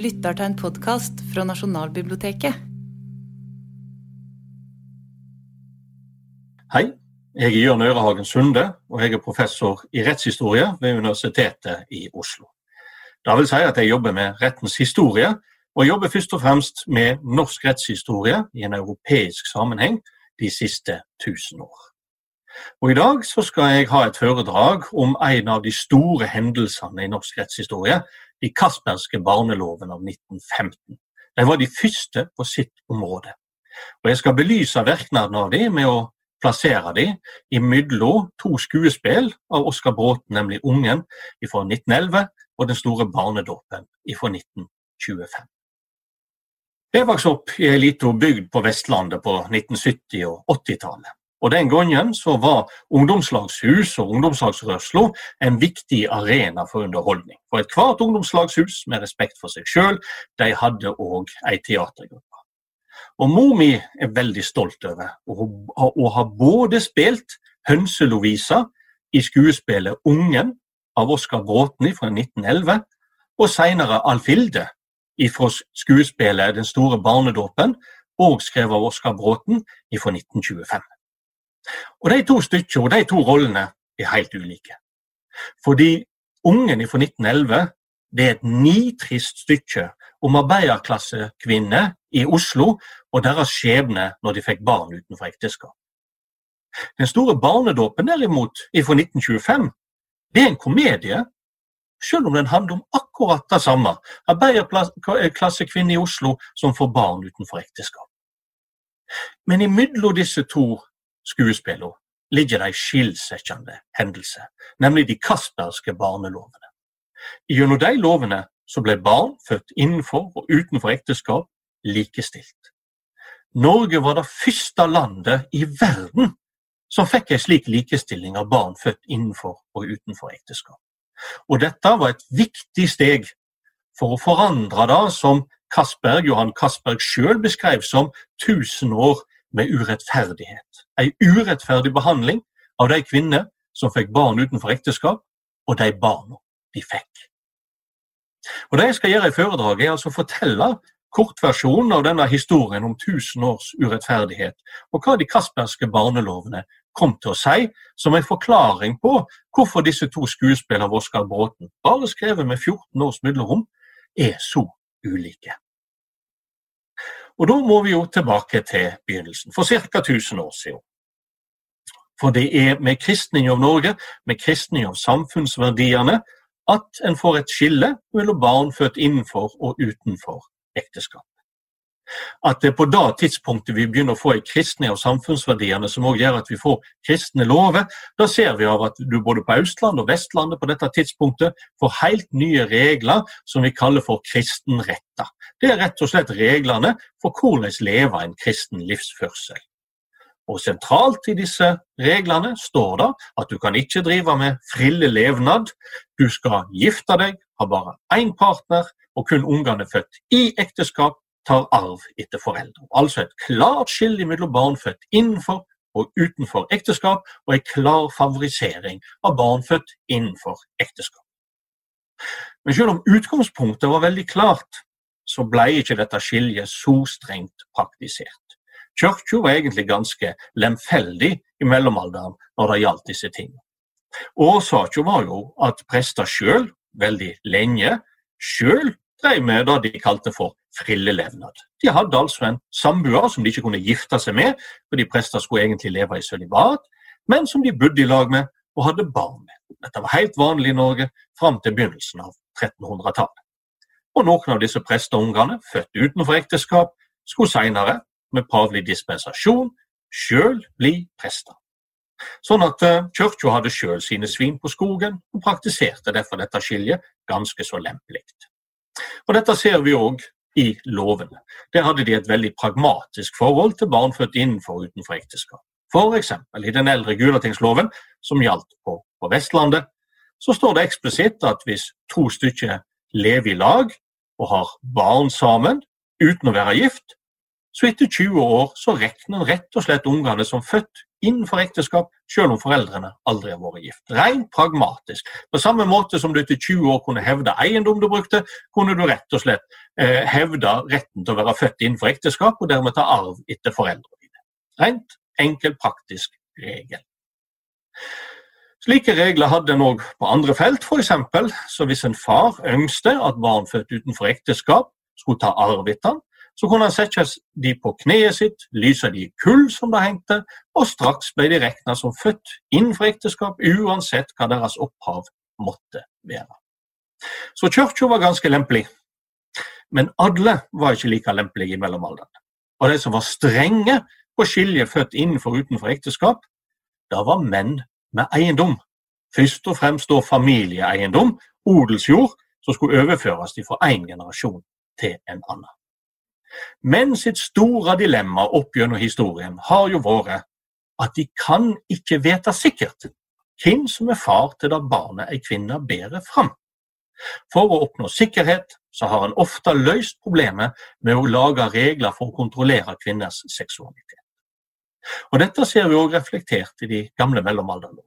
lytter til en podkast fra Nasjonalbiblioteket. Hei, jeg er Jørn Ørehagen Sunde, og jeg er professor i rettshistorie ved Universitetet i Oslo. Det vil si at jeg jobber med rettens historie, og jobber først og fremst med norsk rettshistorie i en europeisk sammenheng de siste tusen år. Og I dag så skal jeg ha et foredrag om en av de store hendelsene i norsk rettshistorie, de Kasperske barneloven av 1915. De var de første på sitt område. Og Jeg skal belyse virkningene av dem med å plassere dem imellom to skuespill av Oskar Bråten, nemlig 'Ungen' fra 1911 og 'Den store barnedåpen' fra 1925. Jeg vokste opp i ei lita bygd på Vestlandet på 1970- og 80-tallet. Og Den gangen så var ungdomslagshus og ungdomslagsrørsla en viktig arena for underholdning. For ethvert ungdomslagshus med respekt for seg sjøl, de hadde òg ei teatergruppe. Og Mor mi er veldig stolt over å ha både spilt Hønse-Lovisa i skuespillet 'Ungen' av Oskar Bråten fra 1911, og senere Alfilde fra skuespillet 'Den store barnedåpen', og skrevet av Oskar Bråten fra 1925. Og De to stykkene og de to rollene er helt ulike. Fordi Ungen fra 1911 det er et nitrist stykke om arbeiderklassekvinner i Oslo og deres skjebne når de fikk barn utenfor ekteskap. Den store barnedåpen derimot, fra 1925, det er en komedie, selv om den handler om akkurat det samme. Arbeiderklassekvinner i Oslo som får barn utenfor ekteskap. Men imellom disse to skuespillene ligger det en skillsettende hendelse, nemlig de kasperske barnelovene. Gjennom de lovene så ble barn født innenfor og utenfor ekteskap likestilt. Norge var det første landet i verden som fikk en slik likestilling av barn født innenfor og utenfor ekteskap. Og dette var et viktig steg for å forandre det som Kasperg, Johan Castberg sjøl beskrev som 1000 år med urettferdighet. En urettferdig behandling av de kvinner som fikk barn utenfor ekteskap, og de barna de fikk. Og Det jeg skal gjøre i foredraget, er altså fortelle kortversjonen av denne historien om 1000 års urettferdighet, og hva de kasperske barnelovene kom til å si, som en forklaring på hvorfor disse to skuespillene av Oskar Bråten, bare skrevet med 14 års mellomrom, er så ulike. Og Da må vi jo tilbake til begynnelsen, for ca. 1000 år siden. For det er med kristning av Norge, med kristning av samfunnsverdiene, at en får et skille mellom barn født innenfor og utenfor ekteskap. At det er på det tidspunktet vi begynner å få en kristne av samfunnsverdiene som også gjør at vi får kristne lover, da ser vi av at du både på Østlandet og Vestlandet på dette tidspunktet får helt nye regler som vi kaller for kristenretter. Det er rett og slett reglene for hvordan leve en kristen livsførsel. Og Sentralt i disse reglene står det at du kan ikke drive med frille levnad. Du skal gifte deg, ha bare én partner, og kun ungene født i ekteskap tar arv etter foreldre. Altså et klart skille mellom barn født innenfor og utenfor ekteskap, og en klar favorisering av barn født innenfor ekteskap. Men selv om utgangspunktet var veldig klart, så ble ikke dette skiljet så strengt praktisert. Kirka var egentlig ganske lemfeldig i mellomalderen når det gjaldt disse tingene. Årsaken var jo at prester sjøl, veldig lenge, sjøl drev med det de kalte for frillelevnad. De hadde altså en samboer som de ikke kunne gifte seg med, fordi prester skulle egentlig leve i sølibat, men som de bodde i lag med og hadde barn med. Dette var helt vanlig i Norge fram til begynnelsen av 1300-tallet. Og Noen av disse presteungene, født utenfor ekteskap, skulle senere med pavlig dispensasjon sjøl bli prester. Sånn at uh, kirka hadde sjøl sine svin på skogen, og praktiserte derfor dette skiljet ganske så lempelig. Og Dette ser vi òg i lovene. Der hadde de et veldig pragmatisk forhold til barn født innenfor og utenfor ekteskap. F.eks. i den eldre Gulatingsloven, som gjaldt på, på Vestlandet, så står det eksplisitt at hvis to stykker lever i lag og har barn sammen uten å være gift, så etter 20 år så regner en rett og slett ungene som født innenfor ekteskap, selv om foreldrene aldri har vært gift. Rent pragmatisk. På samme måte som du etter 20 år kunne hevde eiendom du brukte, kunne du rett og slett eh, hevde retten til å være født innenfor ekteskap, og dermed ta arv etter foreldrene dine. Rent enkel, praktisk regel. Slike regler hadde en òg på andre felt, f.eks. så hvis en far ønsket at barn født utenfor ekteskap skulle ta arv etter han, så kunne han sette de på kneet sitt, lyse de i kull, som det hengte, og straks ble de regna som født innenfor ekteskap, uansett hva deres opphav måtte være. Så kirka var ganske lempelig. Men alle var ikke like lempelige i mellomalderen. Og de som var strenge på skilje født innenfor og utenfor ekteskap, da var menn med eiendom. Først og fremst da familieeiendom, odelsjord, som skulle overføres fra én generasjon til en annen. Men sitt store dilemma opp gjennom historien har jo vært at de kan ikke vite sikkert hvem som er far til det barnet ei kvinne bærer fram. For å oppnå sikkerhet så har en ofte løst problemet med å lage regler for å kontrollere kvinners seksualitet. Og Dette ser vi også reflektert i de gamle mellomalderlovene.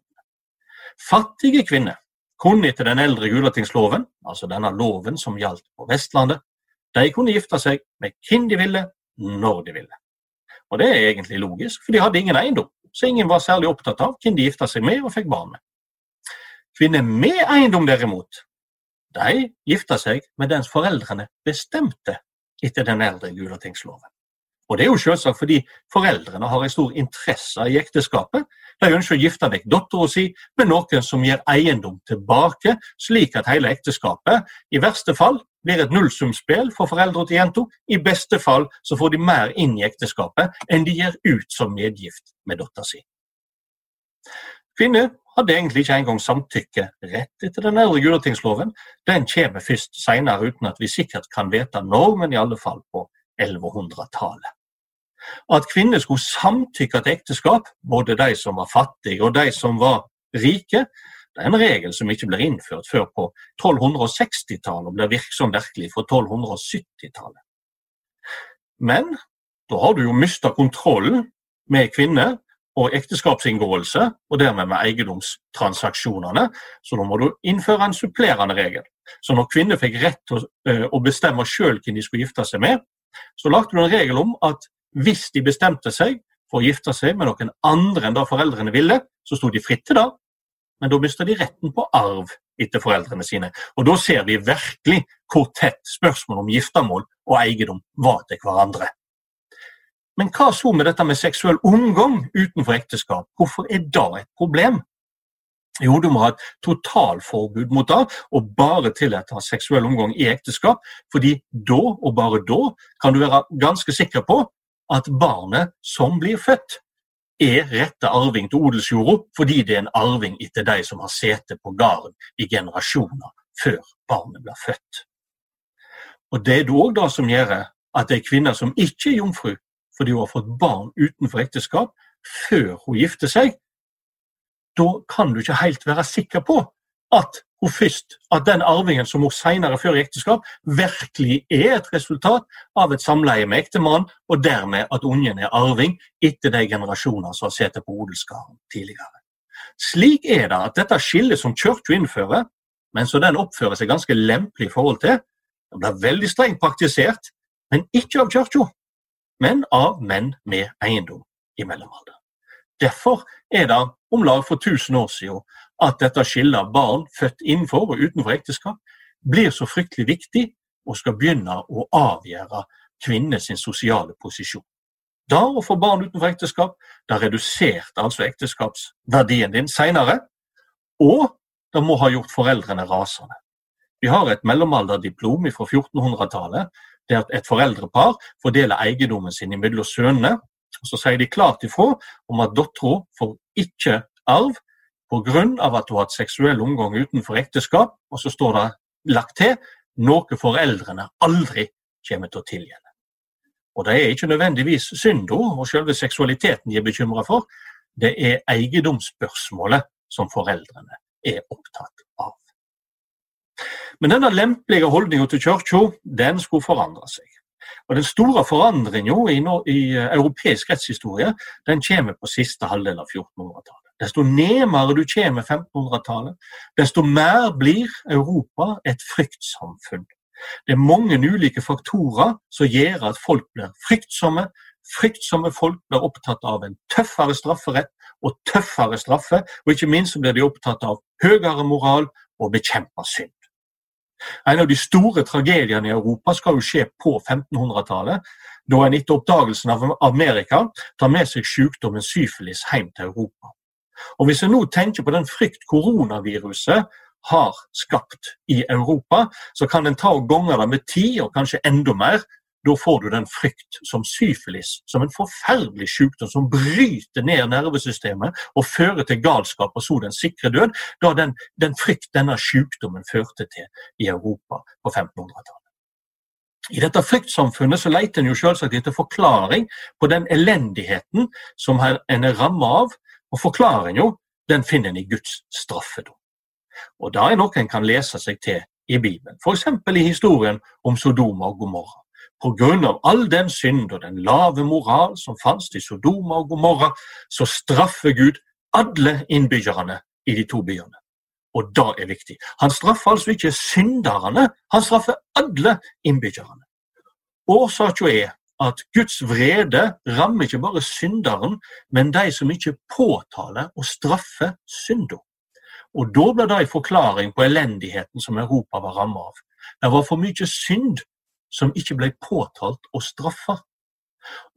Fattige kvinner kunne etter den eldre Gulatingsloven, altså denne loven som gjaldt på Vestlandet, de kunne gifte seg med hvem de ville, når de ville. Og det er egentlig logisk, for de hadde ingen eiendom, så ingen var særlig opptatt av hvem de gifta seg med og fikk barn med. Kvinner med eiendom, derimot, de gifta seg med dens foreldrene bestemte etter den eldre Gulatingsloven. Og det er jo selvsagt fordi foreldrene har en stor interesse i ekteskapet. De ønsker å gifte vekk dattera si med noen som gir eiendom tilbake, slik at hele ekteskapet i verste fall blir et nullsumspill for foreldre til jenta. I beste fall så får de mer inn i ekteskapet enn de gir ut som medgift med dattera si. Kvinner hadde egentlig ikke engang samtykke rett etter den eldre Gulatingsloven. Den kommer først senere uten at vi sikkert kan vite når, men i alle fall på 1100-tallet. At kvinner skulle samtykke til ekteskap, både de som var fattige og de som var rike, det er en regel som ikke blir innført før på 1260-tallet og blir virksom virkelig fra 1270-tallet. Men da har du jo mista kontrollen med kvinner og ekteskapsinngåelse, og dermed med eiendomstransaksjonene, så da må du innføre en supplerende regel. Så når kvinner fikk rett til å eh, bestemme sjøl hvem de skulle gifte seg med, så lagde du en regel om at hvis de bestemte seg for å gifte seg med noen andre enn da foreldrene ville, så sto de fritt til det, men da mister de retten på arv etter foreldrene sine. Og da ser vi virkelig hvor tett spørsmålet om giftermål og eiendom var til hverandre. Men hva så med dette med seksuell omgang utenfor ekteskap? Hvorfor er det et problem? Jo, du må ha et totalforbud mot det, og bare tillate seksuell omgang i ekteskap. fordi da, og bare da, kan du være ganske sikker på at barnet som blir født, er rette arving til odelsjorda, fordi det er en arving etter de som har sete på gården i generasjoner før barnet blir født. Og Det er det òg det som gjør at ei kvinne som ikke er jomfru, fordi hun har fått barn utenfor ekteskap, før hun gifter seg, da kan du ikke helt være sikker på at hun først, at den arvingen som hun senere før ekteskap, virkelig er et resultat av et samleie med ektemann, og dermed at ungen er arving etter de generasjoner som har sittet på odelsgården tidligere. Slik er det at dette skillet som kirka innfører, men som den oppfører seg ganske lempelig i forhold til, det blir veldig strengt praktisert, men ikke av kirka, men av menn med eiendom i mellomalderen. Derfor er det om lag for 1000 år siden at dette skillet av barn født innenfor og utenfor ekteskap blir så fryktelig viktig og skal begynne å avgjøre kvinnenes sosiale posisjon. Da å få barn utenfor ekteskap, det reduserte altså ekteskapsverdien din senere, og det må ha gjort foreldrene rasende. Vi har et mellomalderdiplom fra 1400-tallet der et foreldrepar fordeler eiendommen sin mellom sønnene. Og Så sier de klart ifra om at dattera får ikke arv pga. at hun har hatt seksuell omgang utenfor ekteskap, og så står det lagt til noe foreldrene aldri kommer til å tilgjelde. Og det er ikke nødvendigvis synda og selve seksualiteten de er bekymra for, det er eiendomsspørsmålet som foreldrene er opptatt av. Men denne lempelige holdninga til kirka den skulle forandre seg. Og Den store forandringen i, i europeisk rettshistorie den kommer på siste halvdel av 1400-tallet. Desto nærmere du kommer 1500-tallet, desto mer blir Europa et fryktsamfunn. Det er mange ulike faktorer som gjør at folk blir fryktsomme. Fryktsomme folk blir opptatt av en tøffere strafferett og tøffere straffe, og ikke minst blir de opptatt av høyere moral og bekjempe synd. En av de store tragediene i Europa skal jo skje på 1500-tallet, da en etter oppdagelsen av Amerika tar med seg sykdommen syfilis hjem til Europa. Og Hvis en nå tenker på den frykt koronaviruset har skapt i Europa, så kan en ta og gange det med ti, og kanskje enda mer. Da får du den frykt som syfilis, som en forferdelig sykdom som bryter ned nervesystemet og fører til galskap og så den sikre død, da den, den frykt denne sykdommen førte til i Europa på 1500-tallet. I dette fryktsamfunnet så leter en jo selvsagt etter forklaring på den elendigheten som en er rammet av, og forklaringen den finner en i Guds straffedom. Og da er noe en kan lese seg til i Bibelen, f.eks. i historien om Sodoma og Gomorra. På grunn av all den synd og den lave moral som fantes i Sodoma og Gomorra, så straffer Gud alle innbyggerne i de to byene. Og det er viktig. Han straffer altså ikke synderne, han straffer alle innbyggerne. Årsaken er at Guds vrede rammer ikke bare synderen, men de som ikke påtaler og straffer synda. Og Da ble det en forklaring på elendigheten som Europa var rammet av. Det var for mye synd som ikke ble påtalt og straffa.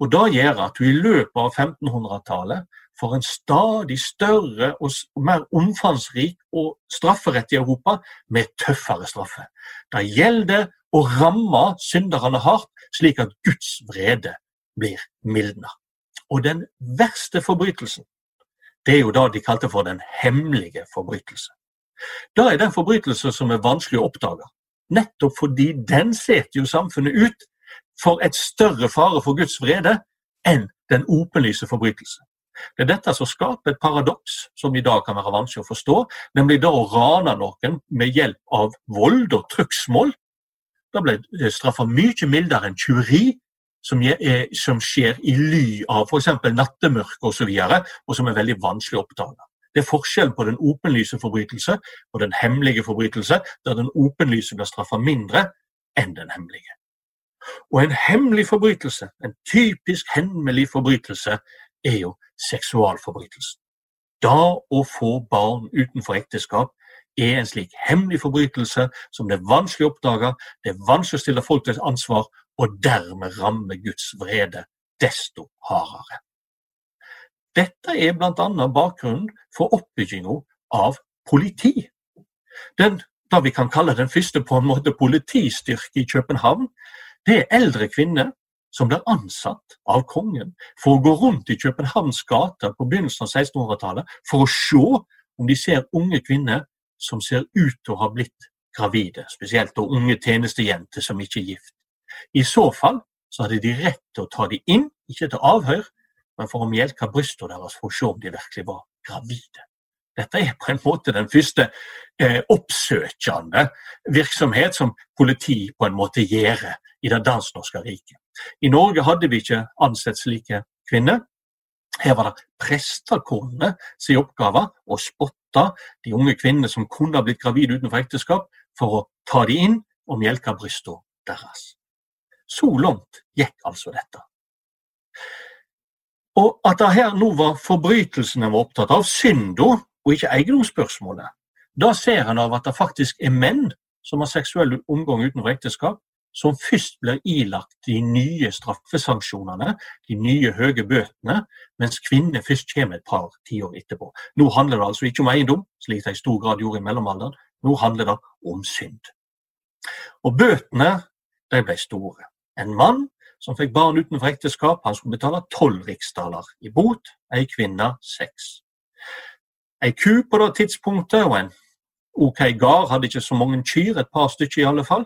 Og Det gjør at du i løpet av 1500-tallet får en stadig større og mer omfangsrik og strafferett i Europa med tøffere straffe. Det gjelder å ramme synderne hardt, slik at Guds vrede blir mildna. Og den verste forbrytelsen det er jo det de kalte for den hemmelige forbrytelse. Det er den forbrytelse som er vanskelig å oppdage, nettopp fordi den setter jo samfunnet ut for et større fare for Guds vrede enn den åpenlyse forbrytelse. Det er dette som skaper et paradoks som i dag kan være vanskelig å forstå, nemlig da å rane noen med hjelp av vold og trugsmål. Da ble straffa mye mildere enn tyveri som, er, som skjer i ly av f.eks. nattemørke osv., og, så og som er veldig vanskelig å oppdage. Det er forskjellen på den åpenlyse forbrytelse og den hemmelige forbrytelse, der den åpenlyse blir straffa mindre enn den hemmelige. Og en hemmelig forbrytelse, en typisk hemmelig forbrytelse, er jo seksualforbrytelsen. Da å få barn utenfor ekteskap er en slik hemmelig forbrytelse som det er vanskelig å oppdage, det er vanskelig å stille folk til ansvar, og dermed ramme Guds vrede desto hardere. Dette er bl.a. bakgrunnen for oppbygginga av politi. Den, da vi kan kalle den første på en måte politistyrke i København, det er eldre kvinner som blir ansatt av kongen for å gå rundt i Københavns gater på begynnelsen av 1600-tallet for å se om de ser unge kvinner som ser ut til å ha blitt gravide, spesielt og unge tjenestejenter som ikke er gift. I så fall så hadde de rett til å ta dem inn, ikke til avhør, men for å melke brystene deres for å se om de virkelig var gravide. Dette er på en måte den første eh, oppsøkende virksomhet som politi på en måte gjør i det dansnorske riket. I Norge hadde vi ikke ansett slike kvinner. Her var det prestekonene sin oppgave å spotte de unge kvinnene som kunne ha blitt gravide utenfor ekteskap, for å ta de inn og melke brystene deres. Så langt gikk altså dette. Og at det her nå var forbrytelsen en var opptatt av, synda og ikke eiendomsspørsmålet, da ser en av at det faktisk er menn som har seksuell omgang utenfor ekteskap, som først blir ilagt de nye straffesanksjonene, de nye høye bøtene, mens kvinner først kommer et par tiår etterpå. Nå handler det altså ikke om eiendom, slik det i stor grad gjorde i mellomalderen, nå handler det om synd. Og bøtene de ble store. En mann som fikk barn utenfor ekteskap, han skulle betale tolv riksdaler i bot, ei kvinne seks. Ei ku på det tidspunktet og en OK gard hadde ikke så mange kyr, et par stykker i alle fall.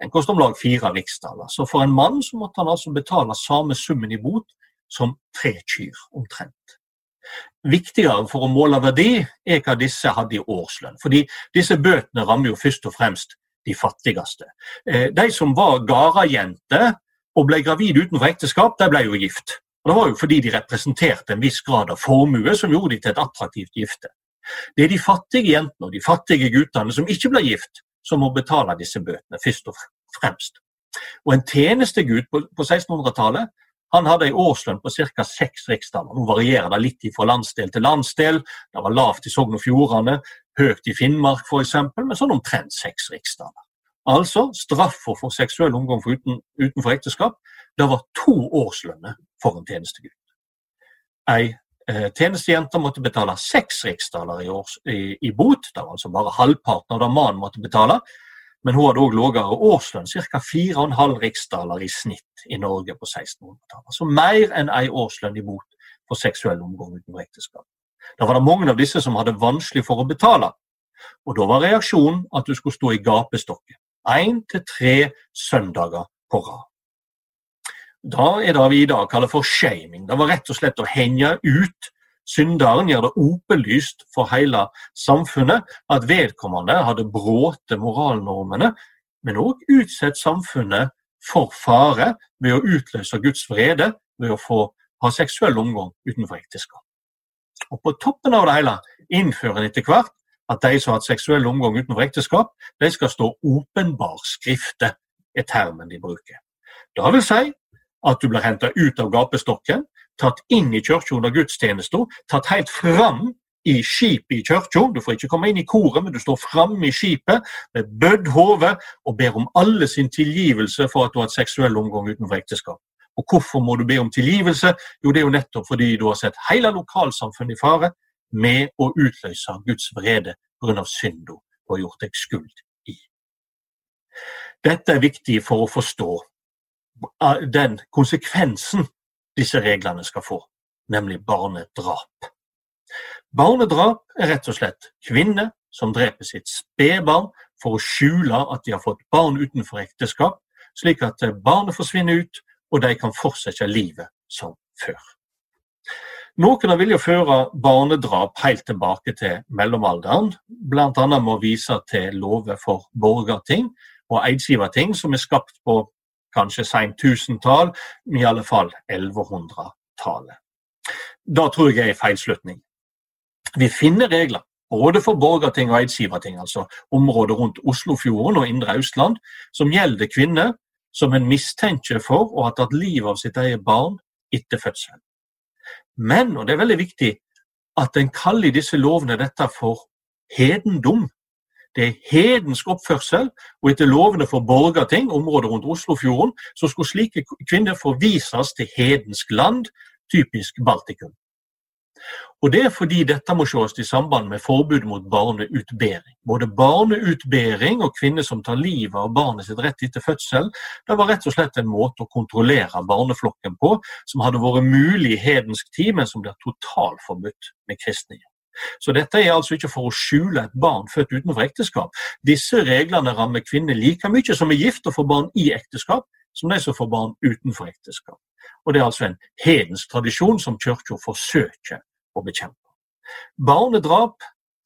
Den kostet om lag fire riksdaler. Så for en mann så måtte han altså betale samme summen i bot som tre kyr, omtrent. Viktigere for å måle verdi er hva disse hadde i årslønn. Fordi disse bøtene rammer jo først og fremst de fattigste. Eh, de som var gardajenter og ble gravid utenfor ekteskap, de ble jo gift. Og Det var jo fordi de representerte en viss grad av formue som gjorde de til et attraktivt gifte. Det er de fattige jentene og de fattige guttene som ikke ble gift, som må betale disse bøtene, først og fremst. Og En tjenestegutt på, på 1600-tallet han hadde en årslønn på ca. seks riksdaler. Nå varierer det litt fra landsdel til landsdel. Det var lavt i Sogn og Fjordane, høyt i Finnmark f.eks., men sånn omtrent seks riksdaler. Altså, straffa for seksuell omgang for uten, utenfor ekteskap det var to årslønner for en tjenestegutt. Ei eh, tjenestejente måtte betale seks riksdaler i, års, i, i, bot, det var altså bare halvparten av det mannen måtte betale. Men hun hadde òg lavere årslønn, ca. 4,5 riksdaler i snitt i Norge på 1600-tallet. Altså mer enn ei årslønn i bot for seksuell omgang utenfor ekteskap. Da var det mange av disse som hadde vanskelig for å betale. Og da var reaksjonen at du skulle stå i gapestokket. Én til tre søndager på rad. Da er det vi i dag kaller for shaming. Det var rett og slett å henge ut Synderen gjør det åpenlyst for hele samfunnet at vedkommende hadde brutt moralnormene, men òg utsett samfunnet for fare ved å utløse Guds vrede ved å få ha seksuell omgang utenfor ekteskap. Og På toppen av det hele innfører en etter hvert at de som har hatt seksuell omgang utenfor ekteskap, de skal stå åpenbar skrifte, er termen de bruker. Det vil si at du blir henta ut av gapestokken, tatt inn i kirka under gudstjenesta, tatt helt fram i skipet i kirka. Du får ikke komme inn i koret, men du står framme i skipet med bødd hode og ber om alle sin tilgivelse for at du har hatt seksuell omgang utenfor ekteskap. Og hvorfor må du be om tilgivelse? Jo, det er jo nettopp fordi du har sett hele lokalsamfunnet i fare med å utløse Guds vrede pga. synda du har gjort deg skuld i. Dette er viktig for å forstå den konsekvensen disse reglene skal få, nemlig barnedrap. Barnedrap er rett og slett kvinner som dreper sitt spedbarn for å skjule at de har fått barn utenfor ekteskap, slik at barnet forsvinner ut og de kan fortsette livet som før. Noen vil jo føre barnedrap helt tilbake til mellomalderen, bl.a. med å vise til lover for borgerting og eidsgiverting som er skapt på kanskje seint tusentall, i alle fall 1100-tallet. Da tror jeg er en feilslutning. Vi finner regler både for borgerting og eidsgiverting, altså området rundt Oslofjorden og indre Østland, som gjelder kvinner som en mistenker for å ha tatt livet av sitt eget barn etter fødselen. Men, og det er veldig viktig, at en kaller disse lovene dette for hedendom. Det er hedensk oppførsel, og etter lovene for Borgarting, området rundt Oslofjorden, så skulle slike kvinner forvises til hedensk land, typisk Baltikum. Og Det er fordi dette må ses i samband med forbud mot barneutbering. Både barneutbering og kvinner som tar livet av barnet sitt rett etter fødsel, det var rett og slett en måte å kontrollere barneflokken på som hadde vært mulig i hedensk tid, men som blir totalforbudt med kristne. Så dette er altså ikke for å skjule et barn født utenfor ekteskap. Disse reglene rammer kvinner like mye som er gift og får barn i ekteskap, som de som får barn utenfor ekteskap. Og Det er altså en hedensk tradisjon som Kirka forsøker å bekjempe. Barnedrap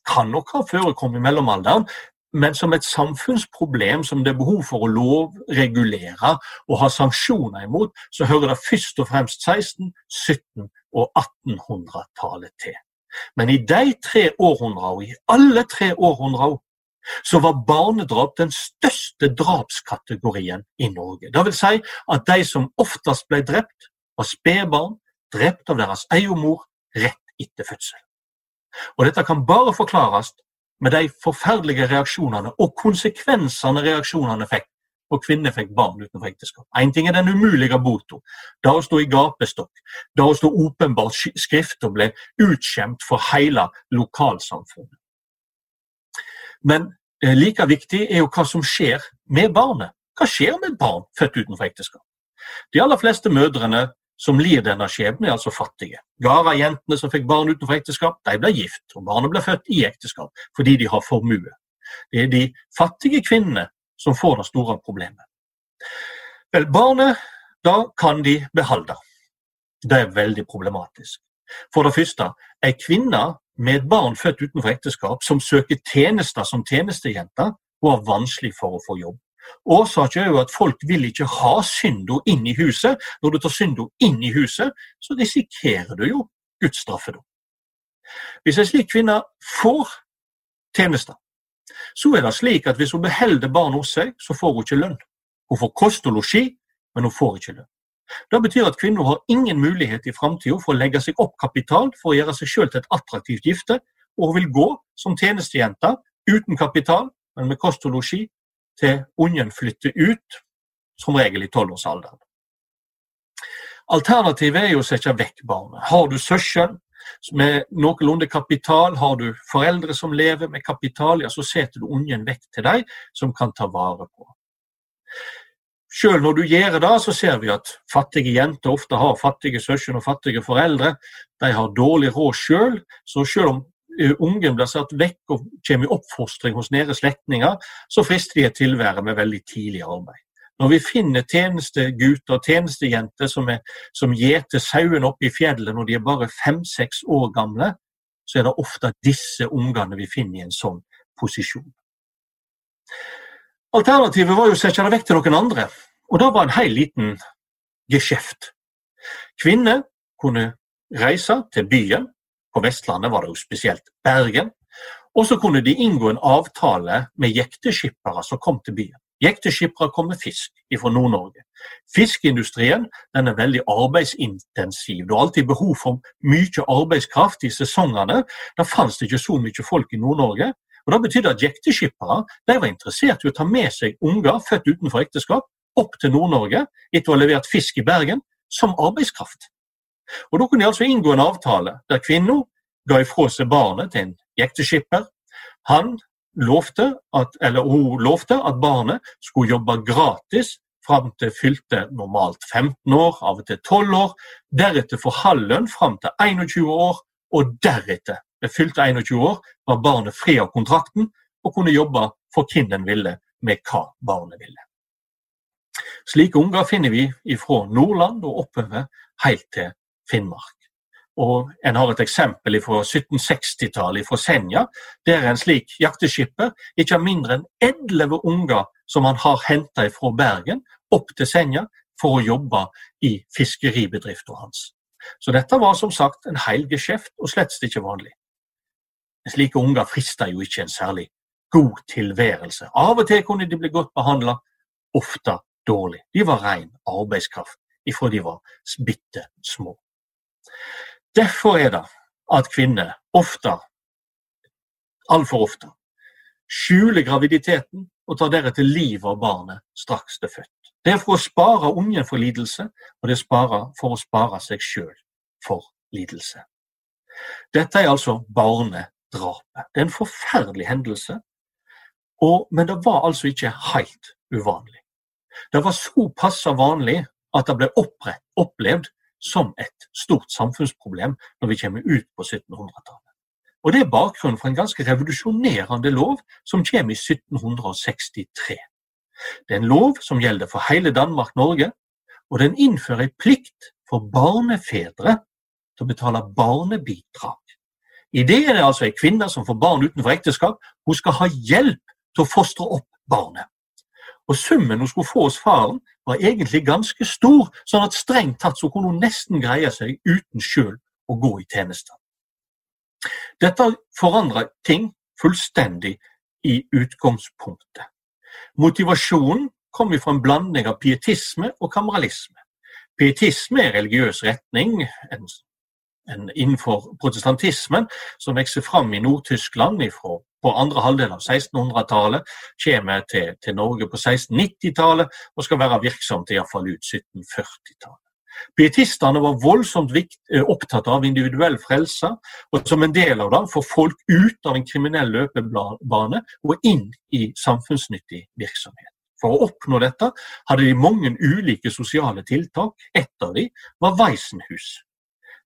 kan nok ha forekommet i mellomalderen, men som et samfunnsproblem som det er behov for å lovregulere og ha sanksjoner imot, så hører det først og fremst 16-, 17- og 1800-tallet til. Men i de tre århundrene, i alle tre århundrene, så var barnedrap den største drapskategorien i Norge. Det vil si at de som oftest ble drept, var spedbarn, drept av deres egen mor rett etter fødsel. Og Dette kan bare forklares med de forferdelige reaksjonene og konsekvensene reaksjonene fikk og kvinner fikk barn utenfor ekteskap. Én ting er den umulige bota. Da å stå i gapestokk, da å stå åpenbart skrift og ble utskjemt for hele lokalsamfunnet. Men eh, like viktig er jo hva som skjer med barnet. Hva skjer med et barn født utenfor ekteskap? De aller fleste mødrene som lir denne skjebnen, er altså fattige. Gara-jentene som fikk barn utenfor ekteskap, de ble gift, og barnet ble født i ekteskap fordi de har formue. Det er de fattige kvinnene som får det store problemet. Vel, barnet, da kan de beholde. Det er veldig problematisk. For det første, ei kvinne med et barn født utenfor ekteskap som søker tjenester som tjenestejente, hun har vanskelig for å få jobb. Årsaken er jo at folk vil ikke ha synda inn i huset. Når du tar synda inn i huset, så risikerer du jo Guds. Hvis en slik kvinne får tjenester, så er det slik at hvis hun beholder barn hos seg, så får hun ikke lønn. Hun får kost og losji, men hun får ikke lønn. Det betyr at kvinner har ingen mulighet i framtida for å legge seg opp kapital for å gjøre seg sjøl til et attraktivt gifte, og hun vil gå som tjenestejente uten kapital, men med kost og losji, til ungen flytter ut, som regel i tolvårsalderen. Alternativet er jo å sette vekk barnet. Har du søsken med noenlunde kapital, har du foreldre som lever med kapital, ja, så setter du ungen vekk til deg som kan ta vare på. Selv når du gjør det, så ser vi at fattige jenter ofte har fattige søsken og fattige foreldre. De har dårlig råd selv, så selv om ungen blir satt vekk og kommer i oppfostring hos nære slektninger, så frister de et tilvære med veldig tidlig arbeid. Når vi finner tjenestegutter og tjenestejenter som, som gjeter sauene oppe i fjellet når de er bare fem-seks år gamle, så er det ofte disse ungene vi finner i en sånn posisjon. Alternativet var jo å sette det vekk til noen andre, og da var en hel liten geskjeft. Kvinner kunne reise til byen, på Vestlandet var det jo spesielt Bergen, og så kunne de inngå en avtale med jekteskippere som kom til byen. Jekteskippere kom med fisk fra Nord-Norge. Fiskeindustrien er veldig arbeidsintensiv. Du har alltid behov for mye arbeidskraft i sesongene. Da fantes det ikke så mye folk i Nord-Norge. Og Det betydde at jekteskippere var interessert i å ta med seg unger født utenfor ekteskap opp til Nord-Norge etter å ha levert fisk i Bergen, som arbeidskraft. Og Da kunne de altså inngå en avtale der kvinna ga ifra seg barnet til en jekteskipper. Han lovte at, eller hun lovte at barnet skulle jobbe gratis fram til fylte normalt 15 år, av og til 12 år. Deretter få halv lønn fram til 21 år, og deretter, ved fylte 21 år, var barnet fri av kontrakten og kunne jobbe for hvem den ville, med hva barnet ville. Slike unger finner vi fra Nordland og oppover helt til Finnmark. Og En har et eksempel fra 1760-tallet fra Senja, der en slik jakteskipper ikke har mindre enn elleve unger som han har henta fra Bergen opp til Senja for å jobbe i fiskeribedriften hans. Så dette var som sagt en hel geskjeft, og slett ikke vanlig. Slike unger frister jo ikke en særlig god tilværelse. Av og til kunne de bli godt behandla, ofte dårlig. De var ren arbeidskraft ifra de var bitte små. Derfor er det at kvinner ofte, altfor ofte, skjuler graviditeten og tar deretter livet av barnet straks det er født. Det er for å spare ungen for lidelse, og det er for å spare seg sjøl for lidelse. Dette er altså barnedrapet. Det er en forferdelig hendelse, og, men det var altså ikke helt uvanlig. Det var såpass vanlig at det ble opplevd som et stort samfunnsproblem når vi kommer ut på 1700-tallet. Og Det er bakgrunnen for en ganske revolusjonerende lov som kommer i 1763. Det er en lov som gjelder for hele Danmark-Norge, og den innfører en plikt for barnefedre til å betale barnebidrag. Ideen er altså en kvinne som får barn utenfor ekteskap, hun skal ha hjelp til å fostre opp barnet. Og summen hun skulle få hos faren, var egentlig ganske stor, sånn at strengt tatt så kunne hun nesten greie seg uten sjøl å gå i tjeneste. Dette forandra ting fullstendig i utgangspunktet. Motivasjonen kom fra en blanding av pietisme og kameralisme. Pietisme er religiøs retning en, en innenfor protestantismen som vokser fram i Nord-Tyskland på andre halvdel av 1600-tallet, kommer til, til, Norge på 1690-tallet og skal være virksom til iallfall ut 1740-tallet. Pietistene var voldsomt vikt, eh, opptatt av individuell frelse, og som en del av det få folk ut av en kriminell løpebane og inn i samfunnsnyttig virksomhet. For å oppnå dette hadde de mange ulike sosiale tiltak. Et av dem var Weissenhus.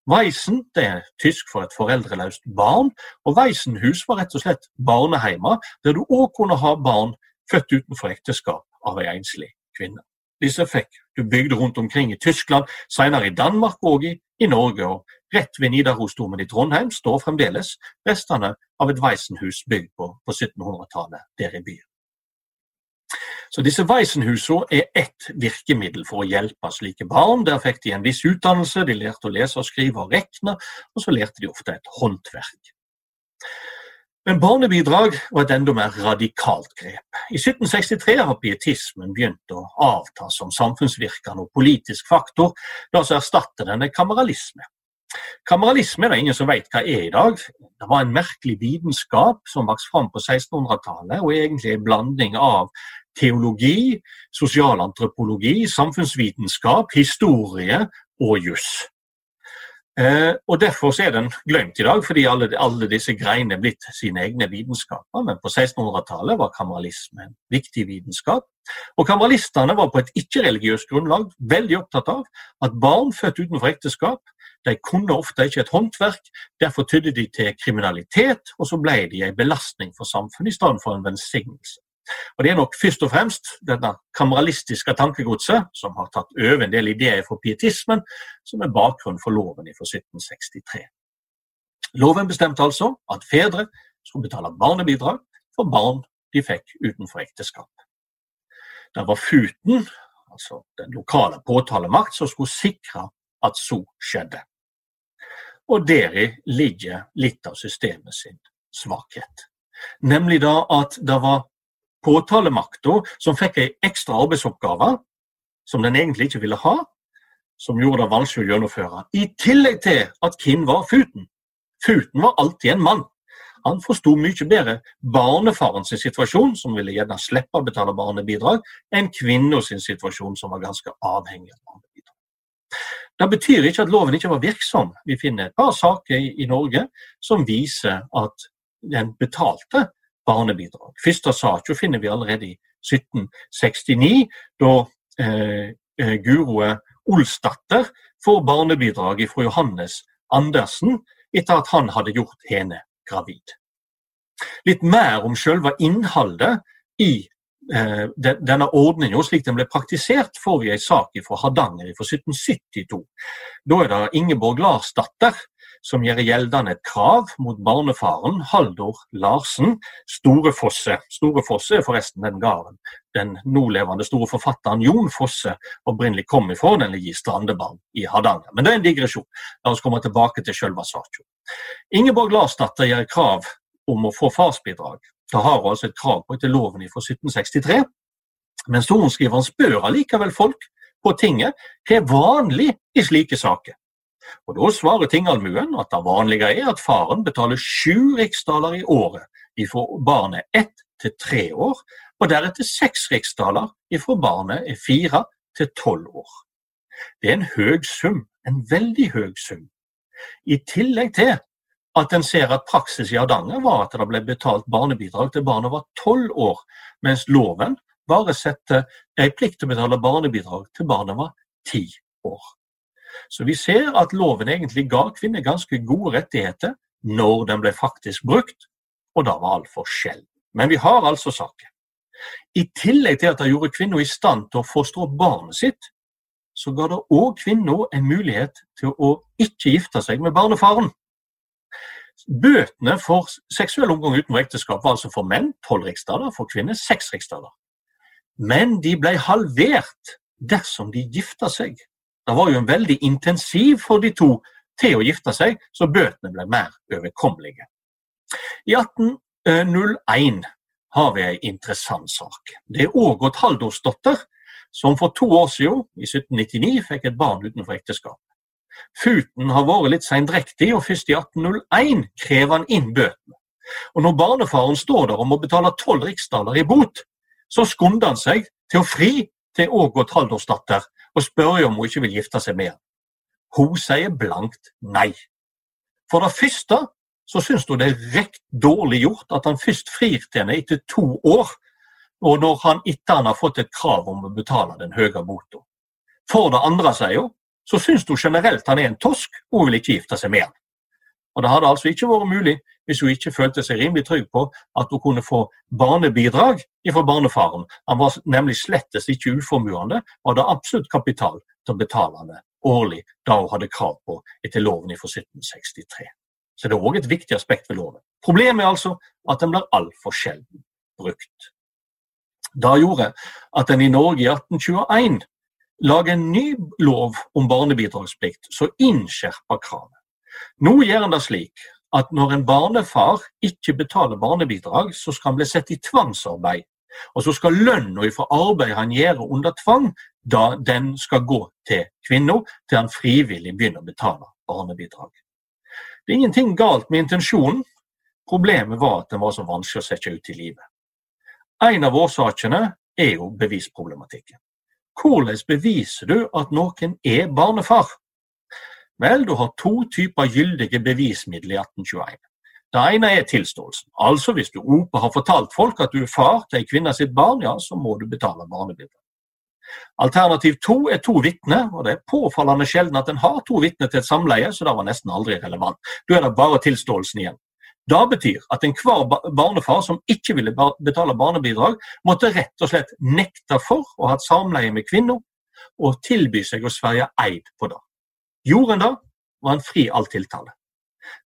Weisen det er tysk for et foreldreløst barn, og Weisenhus var rett og slett barneheimer der du òg kunne ha barn født utenfor ekteskap av ei enslig kvinne. Disse fikk du bygde rundt omkring i Tyskland, senere i Danmark og i, i Norge. og Rett ved Nidarosdomen i Trondheim står fremdeles restene av et Weisenhus bygd på, på 1700-tallet der i byen. Så disse Waisenhusene er ett virkemiddel for å hjelpe slike barn. Der fikk de en viss utdannelse, de lærte å lese, og skrive og regne, og så lærte de ofte et håndverk. Men barnebidrag var et enda mer radikalt grep. I 1763 har pietismen begynt å avta som samfunnsvirkende og politisk faktor, la oss erstatte denne kameralisme. Kameralisme er det ingen som vet hva er i dag. Det var en merkelig vitenskap som vokste fram på 1600-tallet, og egentlig en blanding av teologi, sosialantropologi, samfunnsvitenskap, historie og juss. Eh, og Derfor er den glemt i dag, fordi alle, alle disse greiene er blitt sine egne vitenskaper. Men på 1600-tallet var kameralisme en viktig vitenskap. Og Kameralistene var på et ikke-religiøst grunnlag veldig opptatt av at barn født utenfor ekteskap de kunne ofte ikke et håndverk, derfor tydde de til kriminalitet, og så ble de en belastning for samfunnet i stedet for en velsignelse. Og Det er nok først og fremst dette kameralistiske tankegodset som har tatt over en del ideer fra pietismen, som er bakgrunnen for loven fra 1763. Loven bestemte altså at fedre skulle betale barnebidrag for barn de fikk utenfor ekteskap. Det var FUTen, altså den lokale påtalemakt, som skulle sikre at så skjedde. Og deri ligger litt av systemet sin svakhet. Nemlig da at det var påtalemakta som fikk ei ekstra arbeidsoppgave som den egentlig ikke ville ha, som gjorde det vanskelig å gjennomføre. I tillegg til at Kim var Futen? Futen var alltid en mann. Han forsto mye bedre barnefaren sin situasjon, som ville gjerne slippe å betale barnebidrag, enn kvinna sin situasjon, som var ganske avhengig av barnebidrag. Det betyr ikke at loven ikke var virksom. Vi finner et par saker i Norge som viser at den betalte barnebidrag. Første saka finner vi allerede i 1769, da eh, eh, Guro Olsdatter får barnebidrag fra Johannes Andersen etter at han hadde gjort henne gravid. Litt mer om selve innholdet i eh, denne ordninga slik den ble praktisert, får vi en sak fra Hardanger fra 1772. Da er det Ingeborg Larsdatter som gjør gjeldende et krav mot barnefaren Haldor Larsen Storefosse. Storefosse er forresten den gården den nålevende store forfatteren Jon Fosse opprinnelig kom ifra, den ligger i Strandebarn i Hardanger. Men det er en digresjon. La oss komme tilbake til selve saken. Ingeborg Larsdatter gjør krav om å få farsbidrag. Da har hun altså et krav på etter loven fra 1763. Men sorenskriveren spør allikevel folk på tinget hva er vanlig i slike saker. Og Da svarer tingalmuen at det vanlige er at faren betaler sju riksdaler i året ifra barnet ett til tre år, og deretter seks riksdaler ifra barnet er fire til tolv år. Det er en høy sum, en veldig høy sum. I tillegg til at en ser at praksis i Hardanger var at det ble betalt barnebidrag til barnet var tolv år, mens loven bare setter en plikt til å betale barnebidrag til barnet var ti år. Så vi ser at loven egentlig ga kvinner ganske gode rettigheter når den ble faktisk brukt, og det var altfor sjelden. Men vi har altså saken. I tillegg til at det gjorde kvinner i stand til å forstå barnet sitt, så ga det òg kvinner en mulighet til å ikke gifte seg med barnefaren. Bøtene for seksuell omgang utenfor ekteskap var altså for menn tolv riksdaler, for kvinner seks riksdaler. Men de ble halvert dersom de gifta seg. Det var jo en veldig intensiv for de to til å gifte seg, så bøtene ble mer overkommelige. I 1801 har vi en interessant sak. Det er Ågot Haldorsdotter som for to år siden, i 1799, fikk et barn utenfor ekteskap. Futen har vært litt seindrektig, og først i 1801 krever han inn bøtene. Og Når barnefaren står der og må betale tolv riksdaler i bot, så skunder han seg til å fri til Ågot Haldorsdatter og spør om hun ikke vil gifte seg med ham. Hun sier blankt nei. For det første så syns hun det er rekt dårlig gjort at han først frir til henne etter to år, og når han etter han har fått et krav om å betale den høye bota. For det andre, sier hun, så syns hun generelt han er en tosk, og hun vil ikke gifte seg med ham. Og Det hadde altså ikke vært mulig hvis hun ikke følte seg rimelig trygg på at hun kunne få barnebidrag fra barnefaren. Han var nemlig slettes ikke uformuende og hadde absolutt kapital til å betale henne årlig da hun hadde krav på etter loven fra 1763. Så det er òg et viktig aspekt ved loven. Problemet er altså at den blir altfor sjelden brukt. Da gjorde at en i Norge i 1821 lager en ny lov om barnebidragsplikt som innskjerper kravet. Nå gjør en det slik at når en barnefar ikke betaler barnebidrag, så skal han bli sett i tvangsarbeid. Og så skal lønna fra arbeidet han gjør under tvang, da den skal gå til kvinna, til han frivillig begynner å betale barnebidrag. Det er ingenting galt med intensjonen, problemet var at den var så vanskelig å sette ut i livet. En av årsakene er jo bevisproblematikken. Hvordan beviser du at noen er barnefar? Vel, du har to typer gyldige bevismidler i 1821. Det ene er tilståelsen. Altså hvis du OPA har fortalt folk at du er far til en kvinne sitt barn, ja, så må du betale barnebidrag. Alternativ to er to vitner, og det er påfallende sjelden at en har to vitner til et samleie, så det var nesten aldri relevant. Da er det bare tilståelsen igjen. Det betyr at enhver barnefar som ikke ville betale barnebidrag, måtte rett og slett nekte for å ha et samleie med kvinna og tilby seg å sverge eid på det. Gjorde en det, var en fri all tiltale.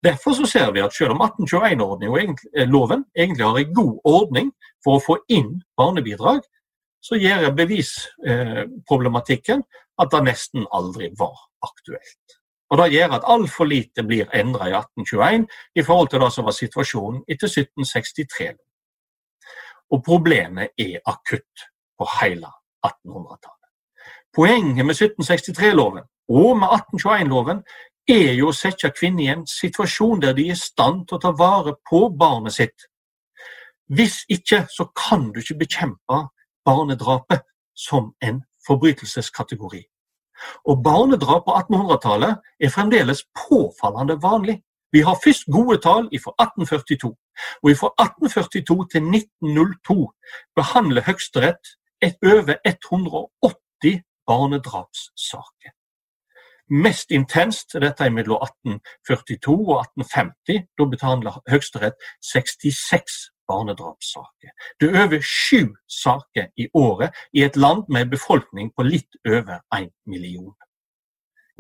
Derfor så ser vi at selv om 1821-loven egentlig, egentlig har en god ordning for å få inn barnebidrag, så gjør bevisproblematikken at det nesten aldri var aktuelt. Og Det gjør at altfor lite blir endra i 1821 i forhold til det som var situasjonen etter 1763. Og problemet er akutt på hele 1800-tallet. Poenget med 1763-loven og med 1821-loven er jo å sette kvinner i en situasjon der de er i stand til å ta vare på barnet sitt. Hvis ikke, så kan du ikke bekjempe barnedrapet som en forbrytelseskategori. Og barnedrap på 1800-tallet er fremdeles påfallende vanlig. Vi har først gode tall fra 1842, og fra 1842 til 1902 behandler Høyesterett over 180 barnedrapssaker. Mest intenst er dette mellom 1842 og 1850. Da betaler Høyesterett 66 barnedrapssaker. Det er over sju saker i året i et land med befolkning på litt over én million.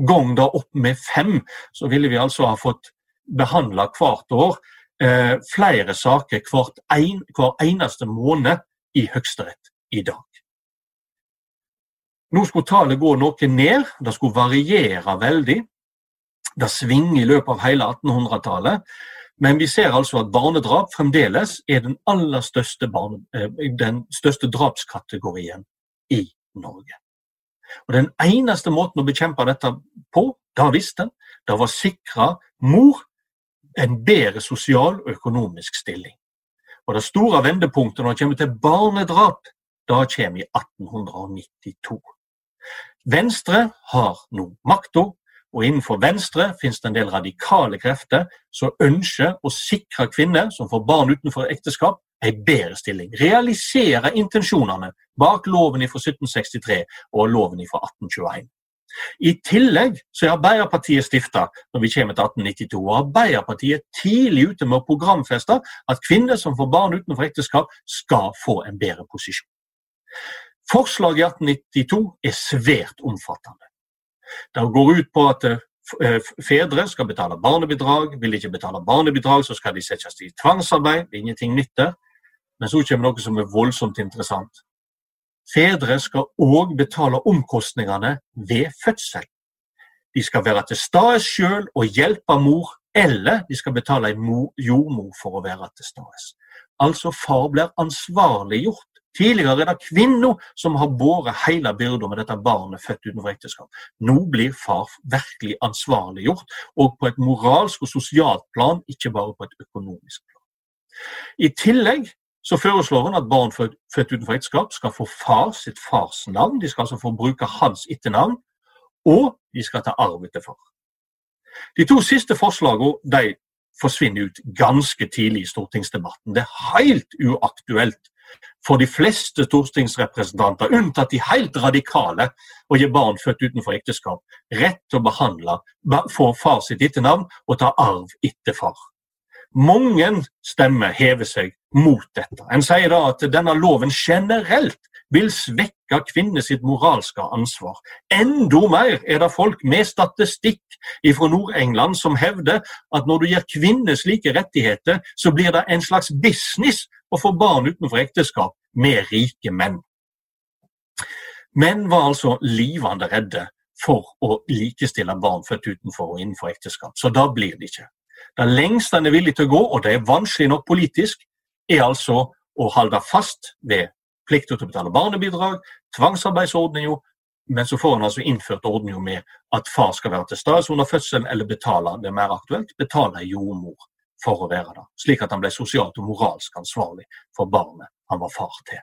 Gang da opp med fem, så ville vi altså ha fått behandla hvert år eh, flere saker hvert en, hver eneste måned i Høyesterett i dag. Nå skulle tallet gå noe ned, det skulle variere veldig. Det svinger i løpet av hele 1800-tallet. Men vi ser altså at barnedrap fremdeles er den aller største, barne, eh, den største drapskategorien i Norge. Og Den eneste måten å bekjempe dette på, da visste en, det var å sikre mor en bedre sosial og økonomisk stilling. Og Det store vendepunktet når det kommer til barnedrap, da kommer i 1892. Venstre har nå makta og innenfor Venstre finnes det en del radikale krefter som ønsker å sikre kvinner som får barn utenfor ekteskap, en bedre stilling. Realisere intensjonene bak loven fra 1763 og loven fra 1821. I tillegg så er Arbeiderpartiet stifta når vi kommer til 1892. og Arbeiderpartiet er tidlig ute med å programfeste at kvinner som får barn utenfor ekteskap, skal få en bedre posisjon. Forslaget i 1892 er svært omfattende. Det går ut på at eh, fedre skal betale barnebidrag. Vil de ikke betale barnebidrag, så skal de settes i tvangsarbeid. Det er ingenting nytt der. Men så kommer noe som er voldsomt interessant. Fedre skal òg betale omkostningene ved fødsel. De skal være til stede sjøl og hjelpe mor, eller de skal betale en jordmor for å være til stede. Altså far blir ansvarliggjort Tidligere er det kvinna som har båret hele byrda med dette barnet født utenfor ekteskap. Nå blir far virkelig ansvarliggjort, og på et moralsk og sosialt plan, ikke bare på et økonomisk plan. I tillegg så foreslår han at barn født, utenfor ekteskap skal få far sitt fars navn. De skal altså få bruke hans etternavn, og de skal ta arv etter far. De to siste forslagene forsvinner ut ganske tidlig i stortingsdebatten. Det er helt uaktuelt for de fleste stortingsrepresentanter, unntatt de helt radikale, å gi barn født utenfor ekteskap rett til å behandle, få far sitt etternavn og ta arv etter far. Mange stemmer hever seg mot dette. En sier da at denne loven generelt vil svekke kvinner sitt moralske ansvar. Enda mer er det folk med statistikk fra Nord-England som hevder at når du gir kvinner slike rettigheter, så blir det en slags business å få barn utenfor ekteskap. med rike menn. Menn var altså livende redde for å likestille barn født utenfor og innenfor ekteskap, så da blir det ikke. Det lengste en er villig til å gå, og det er vanskelig nok politisk, er altså å holde fast ved plikten til å betale barnebidrag, tvangsarbeidsordninga, men så får en altså innført ordninga med at far skal være til stede under fødselen, eller betale, det er mer aktuelt, betale jordmor for å være der. Slik at han ble sosialt og moralsk ansvarlig for barnet han var far til.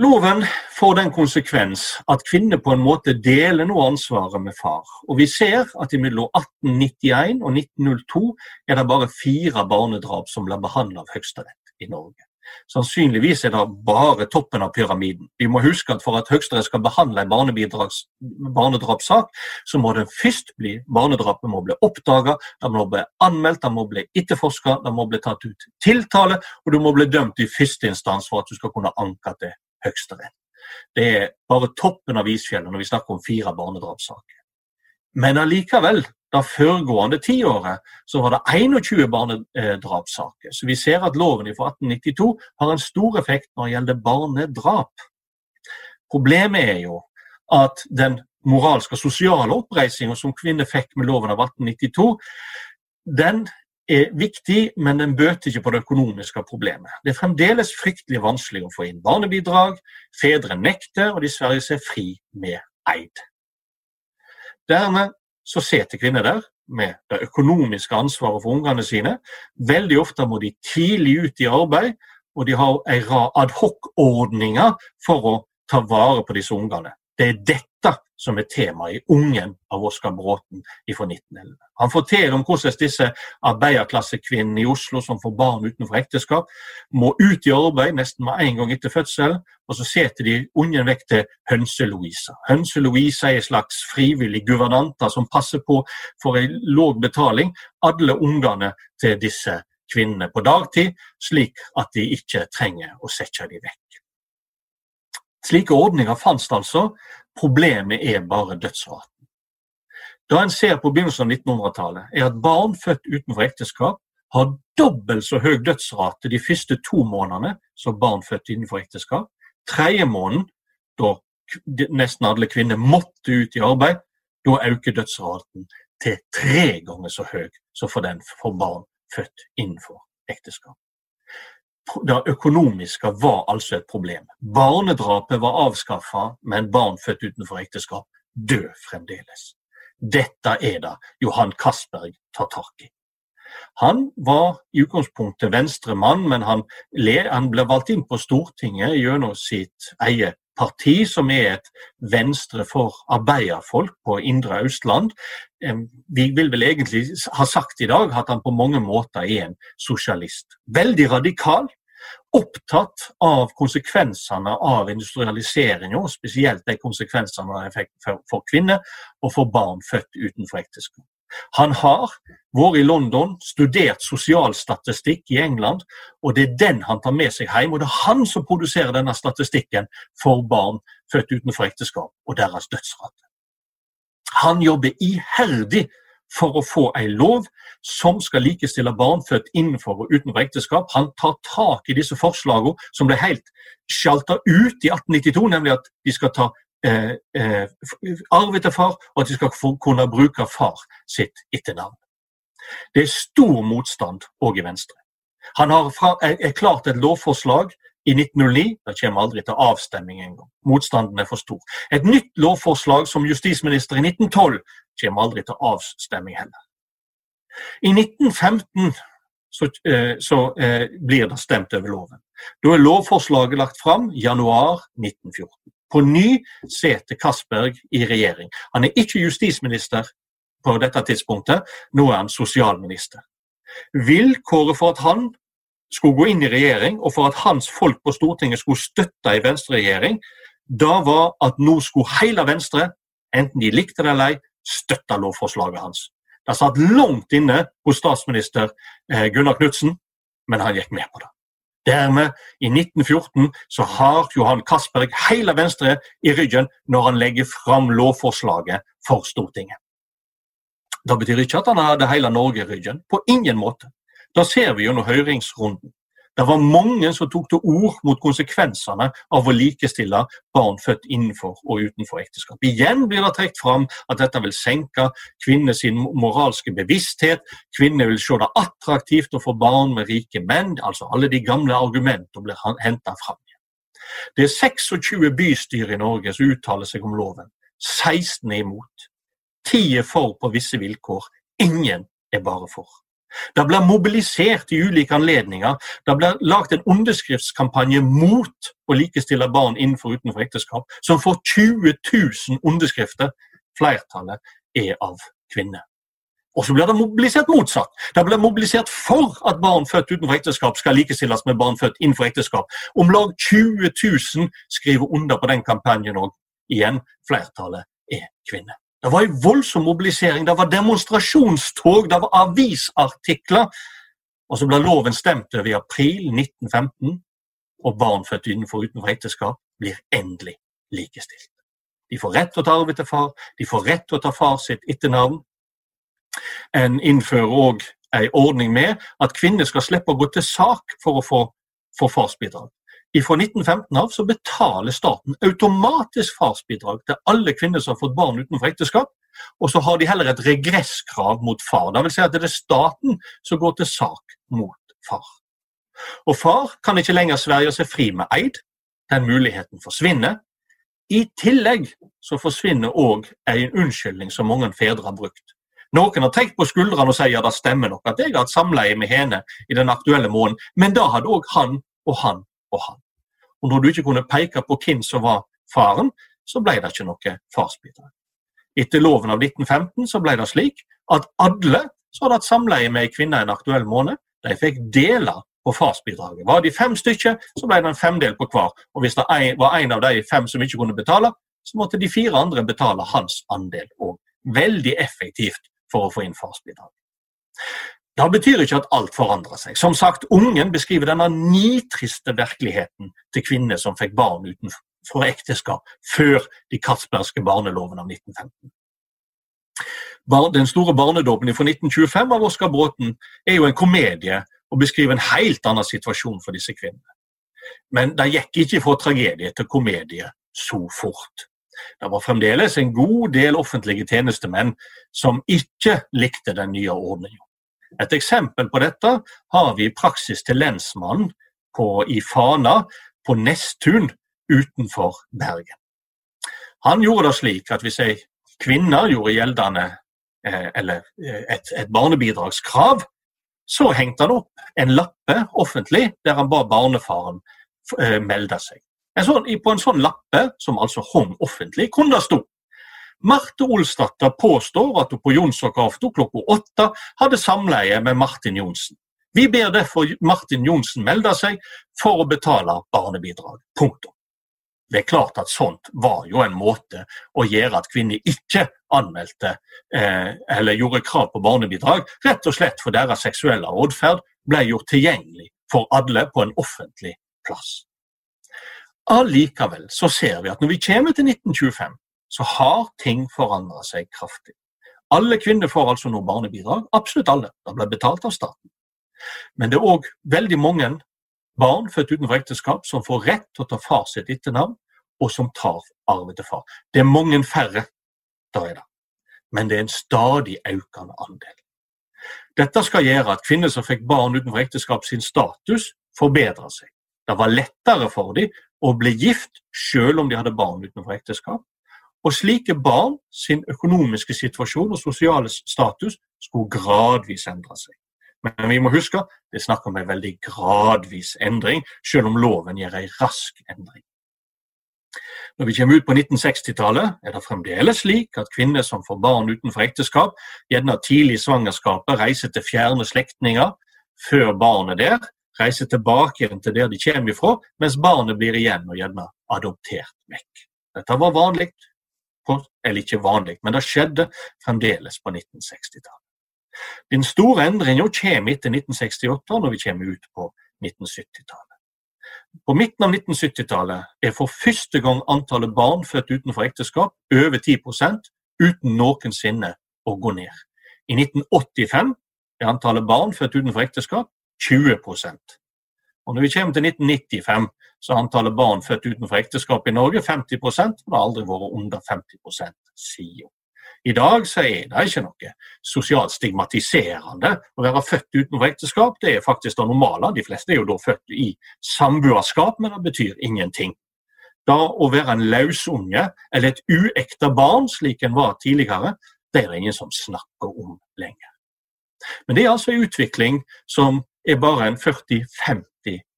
Loven får den konsekvens at kvinner på en måte deler noe ansvaret med far. Og vi ser at mellom 1891 og 1902 er det bare fire barnedrap som blir behandlet av Høyesterett i Norge. Sannsynligvis er det bare toppen av pyramiden. Vi må huske at For at Høyesterett skal behandle en barnedrapssak, så må det først bli barnedrapet må bli oppdaga, det må bli anmeldt, det må bli etterforska, det må bli tatt ut tiltale, og du må bli dømt i første instans for at du skal kunne anke til Høyesterett. Det er bare toppen av isfjellet når vi snakker om fire barnedrapssaker. Men allikevel det foregående tiåret så var det 21 barnedrapssaker. Så vi ser at loven fra 1892 har en stor effekt når det gjelder barnedrap. Problemet er jo at den moralske og sosiale oppreisninga som kvinner fikk med loven av 1892, den er viktig, men den bøter ikke på det økonomiske problemet. Det er fremdeles fryktelig vanskelig å få inn barnebidrag, fedre nekter, og de sverger seg fri med eid. Dermed så sitter kvinner der med det økonomiske ansvaret for ungene sine. Veldig ofte må de tidlig ut i arbeid, og de har en rad adhocordninger for å ta vare på disse ungene. Det er dette som er temaet i Ungen av Oskar Bråten fra 1911. Han forteller om hvordan disse arbeiderklassekvinnene i Oslo som får barn utenfor ekteskap, må ut i arbeid nesten med en gang etter fødselen, og så setter de ungen vekk til Hønse-Louisa. Hønse-Louisa er en slags frivillig guvernanta som passer på for en lav betaling alle ungene til disse kvinnene på dagtid, slik at de ikke trenger å sette dem vekk. Slike ordninger fantes altså, problemet er bare dødsraten. Det en ser på begynnelsen av 1900-tallet, er at barn født utenfor ekteskap har dobbelt så høy dødsrate de første to månedene som barn født innenfor ekteskap. Tredje måneden, da nesten alle kvinner måtte ut i arbeid, da øker dødsraten til tre ganger så høy som for, den, for barn født innenfor ekteskap det økonomiske var altså et problem. Barnedrapet var avskaffa, men barn født utenfor ekteskap dør fremdeles. Dette er det Johan Castberg tar tak i. Han var i utgangspunktet venstremann, men han, ble valgt inn på Stortinget gjennom sitt eget parti, som er et venstre for arbeiderfolk på indre Østland. Vi vil vel egentlig ha sagt i dag at han på mange måter er en sosialist. Veldig radikal, opptatt av konsekvensene av industrialiseringa, spesielt de konsekvensene det fikk for kvinner og for barn født utenfor ekteskap. Han har vært i London, studert sosialstatistikk i England, og det er den han tar med seg hjem. Og det er han som produserer denne statistikken for barn født utenfor ekteskap og deres dødsrate. Han jobber iherdig for å få en lov som skal likestille barn født innenfor og utenfor ekteskap. Han tar tak i disse forslagene som ble helt sjalta ut i 1892, nemlig at de skal ta eh, eh, arv etter far, og at de skal kunne bruke far sitt etternavn. Det er stor motstand òg i Venstre. Han har fra, er, er klart et lovforslag i 1909. Det kommer aldri til avstemning engang. Motstanden er for stor. Et nytt lovforslag som justisminister i 1912 kommer aldri til avstemning heller. I 1915 så, eh, så eh, blir det stemt over loven. Da er lovforslaget lagt fram januar 1914. På ny sete Castberg i regjering. Han er ikke justisminister på dette tidspunktet, nå er han sosialminister. Vilkåret for at han skulle gå inn i regjering, og for at hans folk på Stortinget skulle støtte en venstreregjering, da var at nå skulle hele Venstre, enten de likte det eller ei, støtte lovforslaget hans. Det satt langt inne hos statsminister eh, Gunnar Knudsen, men han gikk med på det. Dermed, i 1914, så har Johan Castberg hele Venstre i ryggen når han legger fram lovforslaget for Stortinget. Det betyr ikke at han hadde hele Norge i ryggen. På ingen måte. Da ser vi jo under høringsrunden. Det var mange som tok til ord mot konsekvensene av å likestille barn født innenfor og utenfor ekteskap. Igjen blir det trukket fram at dette vil senke kvinners moralske bevissthet. Kvinner vil se det attraktivt å få barn med rike menn. altså Alle de gamle argumentene blir henta fram. Det er 26 bystyr i Norge som uttaler seg om loven. 16 er imot. 10 er for på visse vilkår. Ingen er bare for. Det blir mobilisert i ulike anledninger. Det blir lagt en underskriftskampanje mot å likestille barn innenfor og utenfor ekteskap, som får 20 000 underskrifter. Flertallet er av kvinner. Og så blir det mobilisert motsatt. Det blir mobilisert for at barn født utenfor ekteskap skal likestilles med barn født innenfor ekteskap. Om lag 20 000 skriver under på den kampanjen òg. Igjen, flertallet er kvinner. Det var en voldsom mobilisering, det var demonstrasjonstog, det var avisartikler. Og så ble loven stemt over i april 1915, og barn født innenfor utenfor ekteskap blir endelig likestilt. De får rett til å ta arv etter far, de får rett til å ta far sitt etternavn. En innfører òg en ordning med at kvinner skal slippe å gå til sak for å få, få farsbidrag. Fra 1915 av så betaler staten automatisk farsbidrag til alle kvinner som har fått barn utenfor ekteskap. Og så har de heller et regresskrav mot far. Det vil si at det er staten som går til sak mot far. Og far kan ikke lenger sverge seg fri med eid. Den muligheten forsvinner. I tillegg så forsvinner òg en unnskyldning som mange fedre har brukt. Noen har tenkt på skuldrene og sier ja, det stemmer nok at jeg har hatt samleie med henne i den aktuelle måneden, men da hadde òg han og han og han. Og når du ikke kunne peke på hvem som var faren, så ble det ikke noe farsbidrag. Etter loven av 1915 så ble det slik at alle som hadde hatt samleie med ei kvinne en aktuell måned, de fikk deler på farsbidraget. Var de fem stykker, så ble det en femdel på hver. Og hvis det var en av de fem som ikke kunne betale, så måtte de fire andre betale hans andel òg. Veldig effektivt for å få inn farsbidrag. Det betyr ikke at alt forandrer seg. Som sagt, Ungen beskriver denne nitriste virkeligheten til kvinner som fikk barn utenfor ekteskap før de Castbergske barneloven av 1915. Den store barnedåpen fra 1925 av Oskar Bråten er jo en komedie og beskriver en helt annen situasjon for disse kvinnene. Men det gikk ikke fra tragedie til komedie så fort. Det var fremdeles en god del offentlige tjenestemenn som ikke likte den nye ordningen. Et eksempel på dette har vi i praksis til lensmannen på, i Fana på Nesttun utenfor Bergen. Han gjorde det slik at hvis ei kvinne gjorde gjeldende eh, eller eh, et, et, barnebidragskrav, så hengte han opp en lappe offentlig der han ba barnefaren eh, melde seg. En sånn, på en sånn lappe, som altså hang offentlig, kunne det stå Marte Olsdatter påstår at hun på Jonsokaften klokka åtte hadde samleie med Martin Johnsen. Vi ber derfor Martin Johnsen melde seg for å betale barnebidrag. Punktum. Det er klart at sånt var jo en måte å gjøre at kvinner ikke anmeldte eh, eller gjorde krav på barnebidrag, rett og slett for deres seksuelle atferd ble gjort tilgjengelig for alle på en offentlig plass. Allikevel så ser vi at når vi kommer til 1925, så har ting forandra seg kraftig. Alle kvinner får altså nå barnebidrag. Absolutt alle. Det blir betalt av staten. Men det er òg veldig mange barn født utenfor ekteskap som får rett til å ta far sitt etternavn, og som tar arven til far. Det er mange færre, da er det. Men det er en stadig økende andel. Dette skal gjøre at kvinner som fikk barn utenfor ekteskap, sin status forbedrer seg. Det var lettere for dem å bli gift selv om de hadde barn utenfor ekteskap, og slike barn sin økonomiske situasjon og sosiale status skulle gradvis endre seg. Men vi må huske det er snakk om en veldig gradvis endring, selv om loven gjør en rask endring. Når vi kommer ut på 1960-tallet, er det fremdeles slik at kvinner som får barn utenfor ekteskap, gjerne tidlig i svangerskapet reiser til fjerne slektninger før barnet der, reiser tilbake igjen til der de kommer ifra, mens barnet blir igjen og gjerne adoptert vekk. Dette var vanlig eller ikke vanlig, men det skjedde fremdeles på 1960-tallet. Den store endringen kommer etter 1968, når vi kommer ut på 1970-tallet. På midten av 1970-tallet er for første gang antallet barn født utenfor ekteskap over 10% uten noensinne å gå ned. I 1985 er antallet barn født utenfor ekteskap 20 Og Når vi kommer til 1995, så er antallet barn født utenfor ekteskap i Norge 50 og det har aldri vært under 50 siden. I dag så er det ikke noe sosialt stigmatiserende å være født utenfor ekteskap. Det er faktisk det normale. De fleste er jo da født i samboerskap, men det betyr ingenting. Da å være en løsunge eller et uekte barn, slik en var tidligere, det er det ingen som snakker om lenger. Men det er altså en utvikling som er bare en 40-50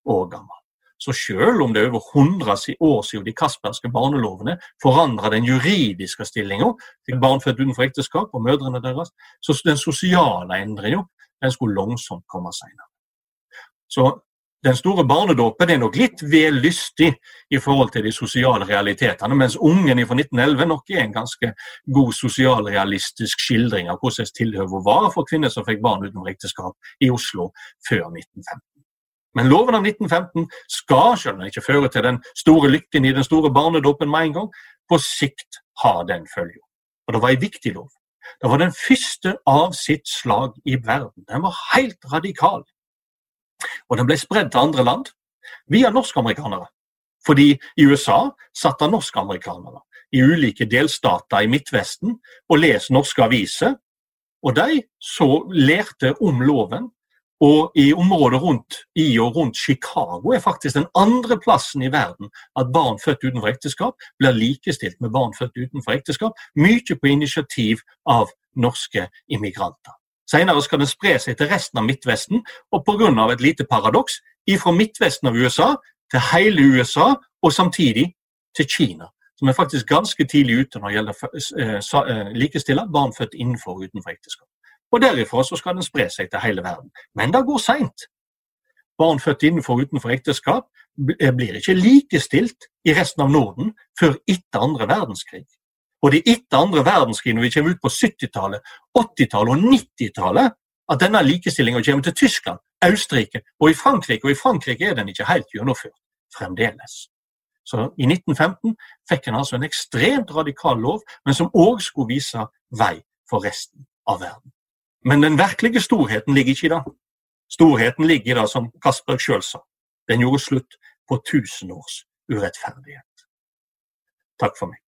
år gammel. Så selv om det er over 100 år siden de kasperske barnelovene forandra den juridiske stillinga til barn født utenfor ekteskap og mødrene deres, så den sosiale endringa skulle langsomt komme senere. Så den store barnedåpen er nok litt vel lystig i forhold til de sosiale realitetene, mens ungen fra 1911 nok er en ganske god sosialrealistisk skildring av hvordan tilhøvet var for kvinner som fikk barn utenfor ekteskap i Oslo før 1915. Men loven av 1915 skal, skjønner ikke føre til den store lykken i den store barnedåpen med en gang, på sikt har den følge. Og det var en viktig lov. Det var den første av sitt slag i verden. Den var helt radikal. Og den ble spredd til andre land via norskamerikanere. Fordi i USA satt det norskamerikanere i ulike delstater i Midtvesten og leste norske aviser. Og de så lærte om loven. Og i området rundt i og rundt Chicago er faktisk den andre plassen i verden at barn født utenfor ekteskap blir likestilt med barn født utenfor ekteskap, mye på initiativ av norske immigranter. Senere skal den spre seg til resten av Midtvesten, og pga. et lite paradoks fra Midtvesten av USA til hele USA, og samtidig til Kina. Som er faktisk ganske tidlig ute når det gjelder å eh, likestille barn født innenfor og utenfor ekteskap. Og Derifra så skal den spre seg til hele verden. Men det går seint. Barn født innenfor og utenfor ekteskap blir ikke likestilt i resten av Norden før etter andre verdenskrig. Og det er etter andre verdenskrig, når vi kommer ut på 70-tallet, 80-tallet og 90-tallet, at denne likestillinga kommer til Tyskland, Austerrike og i Frankrike. Og i Frankrike er den ikke helt gjennomført fremdeles. Så i 1915 fikk en altså en ekstremt radikal lov, men som òg skulle vise vei for resten av verden. Men den virkelige storheten ligger ikke i det. Storheten ligger i det som Kasper sjøl sa. Den gjorde slutt på tusen års urettferdighet. Takk for meg.